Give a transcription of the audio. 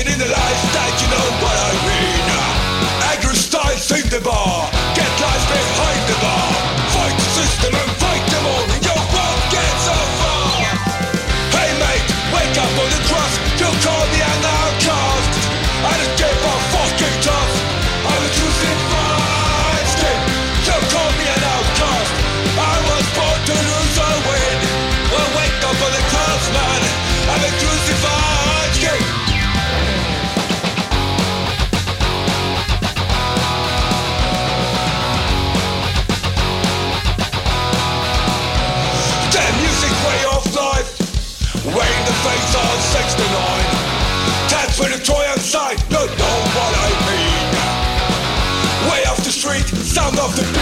in the life that you know face on 69 Taps for the toy outside, you know what I mean Way off the street, sound of the